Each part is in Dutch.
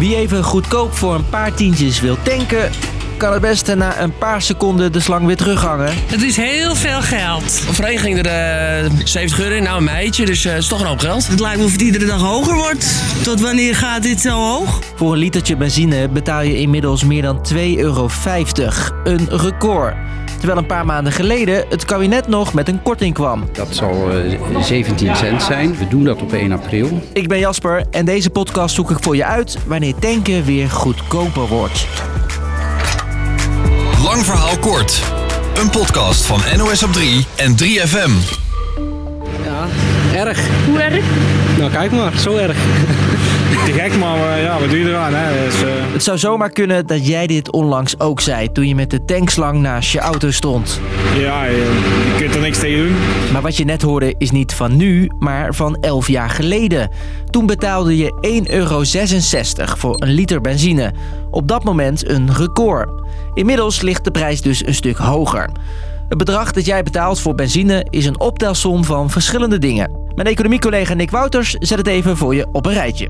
Wie even goedkoop voor een paar tientjes wil tanken, kan het beste na een paar seconden de slang weer terughangen. Het is heel veel geld. Voorheen ging er uh, 70 euro in, nou een meidje, dus uh, is toch een hoop geld. Het lijkt me of het iedere dag hoger wordt. Tot wanneer gaat dit zo hoog? Voor een litertje benzine betaal je inmiddels meer dan 2,50 euro. Een record. Terwijl een paar maanden geleden het kabinet nog met een korting kwam. Dat zal uh, 17 cent zijn. We doen dat op 1 april. Ik ben Jasper en deze podcast zoek ik voor je uit wanneer tanken weer goedkoper wordt. Lang verhaal kort. Een podcast van NOS op 3 en 3FM. Ja, erg. Hoe erg? Nou, kijk maar, zo erg. Te gek, maar uh, ja, wat doe je eraan? Hè? Dus, uh... Het zou zomaar kunnen dat jij dit onlangs ook zei toen je met de tankslang naast je auto stond. Ja, je, je kunt er niks tegen doen. Maar wat je net hoorde is niet van nu, maar van 11 jaar geleden. Toen betaalde je 1,66 euro voor een liter benzine. Op dat moment een record. Inmiddels ligt de prijs dus een stuk hoger. Het bedrag dat jij betaalt voor benzine is een optelsom van verschillende dingen. Mijn economiecollega Nick Wouters zet het even voor je op een rijtje.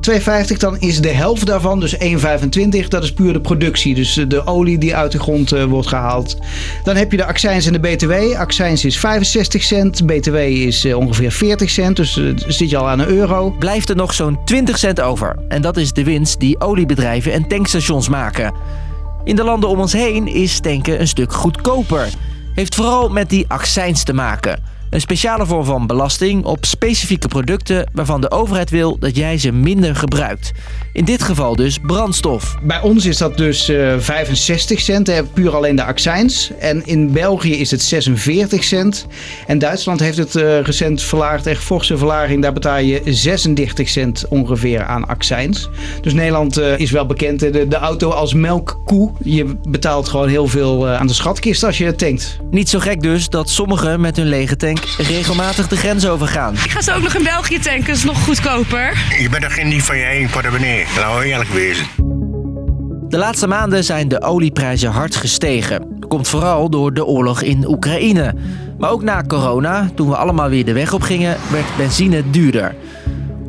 2,50 dan is de helft daarvan, dus 1,25. Dat is puur de productie, dus de olie die uit de grond uh, wordt gehaald. Dan heb je de accijns en de btw. Accijns is 65 cent, btw is uh, ongeveer 40 cent, dus uh, zit je al aan een euro. Blijft er nog zo'n 20 cent over. En dat is de winst die oliebedrijven en tankstations maken. In de landen om ons heen is tanken een stuk goedkoper. Heeft vooral met die accijns te maken. Een speciale vorm van belasting op specifieke producten waarvan de overheid wil dat jij ze minder gebruikt. In dit geval dus brandstof. Bij ons is dat dus uh, 65 cent, hè, puur alleen de accijns. En in België is het 46 cent. En Duitsland heeft het uh, recent verlaagd, echt forse verlaging. Daar betaal je 36 cent ongeveer aan accijns. Dus Nederland uh, is wel bekend, de, de, auto als melkkoe. Je betaalt gewoon heel veel aan de schatkist als je tankt. Niet zo gek dus dat sommigen met hun lege tank regelmatig de grens overgaan. Ik ga zo ook nog in België tanken, is nog goedkoper. Je bent er geen niet van je eigen portemonnee, laten we eerlijk wezen. De laatste maanden zijn de olieprijzen hard gestegen. Komt vooral door de oorlog in Oekraïne. Maar ook na corona, toen we allemaal weer de weg op gingen, werd benzine duurder.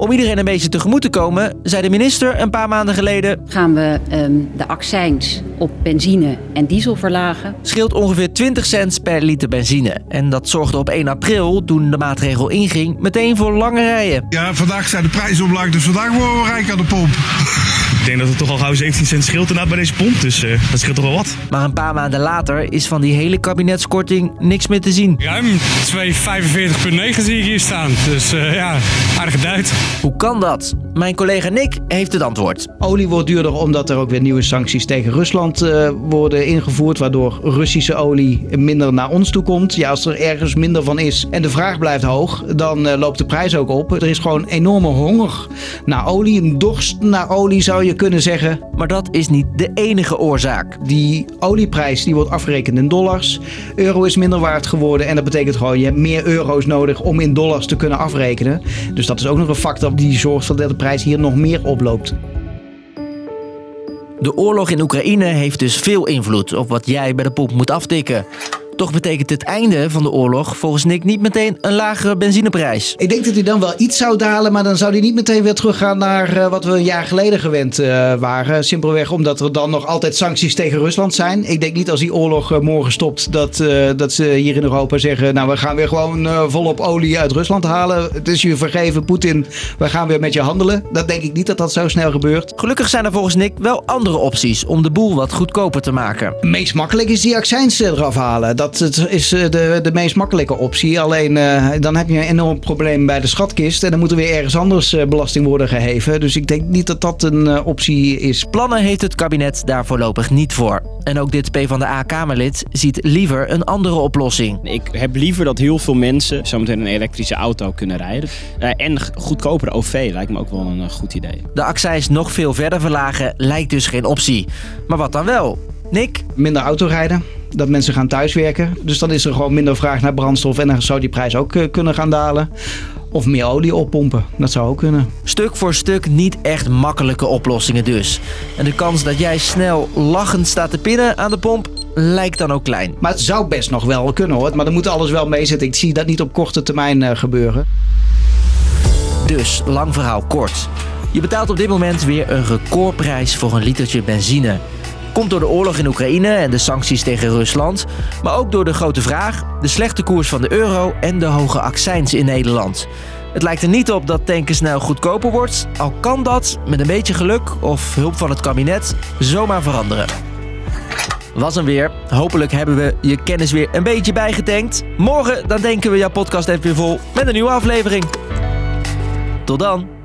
Om iedereen een beetje tegemoet te komen, zei de minister een paar maanden geleden... Gaan we um, de accijns op benzine en diesel verlagen. Scheelt ongeveer 20 cent per liter benzine. En dat zorgde op 1 april, toen de maatregel inging, meteen voor lange rijen. Ja, vandaag zijn de prijzen omlaag, dus vandaag worden we rijk aan de pomp. Ik denk dat het toch al gauw 17 cent scheelt inderdaad bij deze pomp, dus uh, dat scheelt toch wel wat. Maar een paar maanden later is van die hele kabinetskorting niks meer te zien. Ruim 2,45,9 zie ik hier staan, dus uh, ja, aardige duit. Hoe kan dat? Mijn collega Nick heeft het antwoord. Olie wordt duurder omdat er ook weer nieuwe sancties tegen Rusland uh, worden ingevoerd, waardoor Russische olie minder naar ons toe komt. Ja, als er ergens minder van is en de vraag blijft hoog, dan uh, loopt de prijs ook op. Er is gewoon enorme honger naar olie, een dorst naar olie zou je kunnen zeggen. Maar dat is niet de enige oorzaak. Die olieprijs die wordt afgerekend in dollars. Euro is minder waard geworden en dat betekent gewoon je hebt meer euro's nodig om in dollars te kunnen afrekenen. Dus dat is ook nog een factor die zorgt dat de prijs hier nog meer oploopt. De oorlog in Oekraïne heeft dus veel invloed op wat jij bij de pomp moet aftikken. Toch betekent het einde van de oorlog volgens Nick niet meteen een lagere benzineprijs. Ik denk dat hij dan wel iets zou dalen, maar dan zou hij niet meteen weer teruggaan naar uh, wat we een jaar geleden gewend uh, waren. Simpelweg omdat er dan nog altijd sancties tegen Rusland zijn. Ik denk niet als die oorlog uh, morgen stopt dat, dat ze hier in Europa zeggen: Nou, we gaan weer gewoon volop olie uit Rusland halen. Het is je vergeven, Poetin. We gaan weer met je handelen. Dat denk ik niet dat dat zo snel gebeurt. Gelukkig zijn er volgens Nick wel andere opties om de boel wat goedkoper te maken. Meest makkelijk is die accijns eraf halen. Dat is de, de meest makkelijke optie. Alleen uh, dan heb je een enorm probleem bij de schatkist. En dan moet er weer ergens anders uh, belasting worden geheven. Dus ik denk niet dat dat een uh, optie is. Plannen heeft het kabinet daar voorlopig niet voor. En ook dit PvdA-Kamerlid ziet liever een andere oplossing. Ik heb liever dat heel veel mensen zometeen een elektrische auto kunnen rijden. en goedkoper OV lijkt me ook wel een goed idee. De accijns nog veel verder verlagen lijkt dus geen optie. Maar wat dan wel? Nick? Minder autorijden dat mensen gaan thuiswerken. Dus dan is er gewoon minder vraag naar brandstof en dan zou die prijs ook uh, kunnen gaan dalen. Of meer olie oppompen, dat zou ook kunnen. Stuk voor stuk niet echt makkelijke oplossingen dus. En de kans dat jij snel lachend staat te pinnen aan de pomp lijkt dan ook klein. Maar het zou best nog wel kunnen hoor. Maar dan moet alles wel meezitten. Ik zie dat niet op korte termijn uh, gebeuren. Dus, lang verhaal kort. Je betaalt op dit moment weer een recordprijs voor een litertje benzine. Komt door de oorlog in Oekraïne en de sancties tegen Rusland, maar ook door de grote vraag, de slechte koers van de euro en de hoge accijns in Nederland. Het lijkt er niet op dat tanken snel goedkoper wordt, al kan dat met een beetje geluk of hulp van het kabinet zomaar veranderen. Was hem weer. Hopelijk hebben we je kennis weer een beetje bijgetankt. Morgen dan denken we jouw podcast even weer vol met een nieuwe aflevering. Tot dan.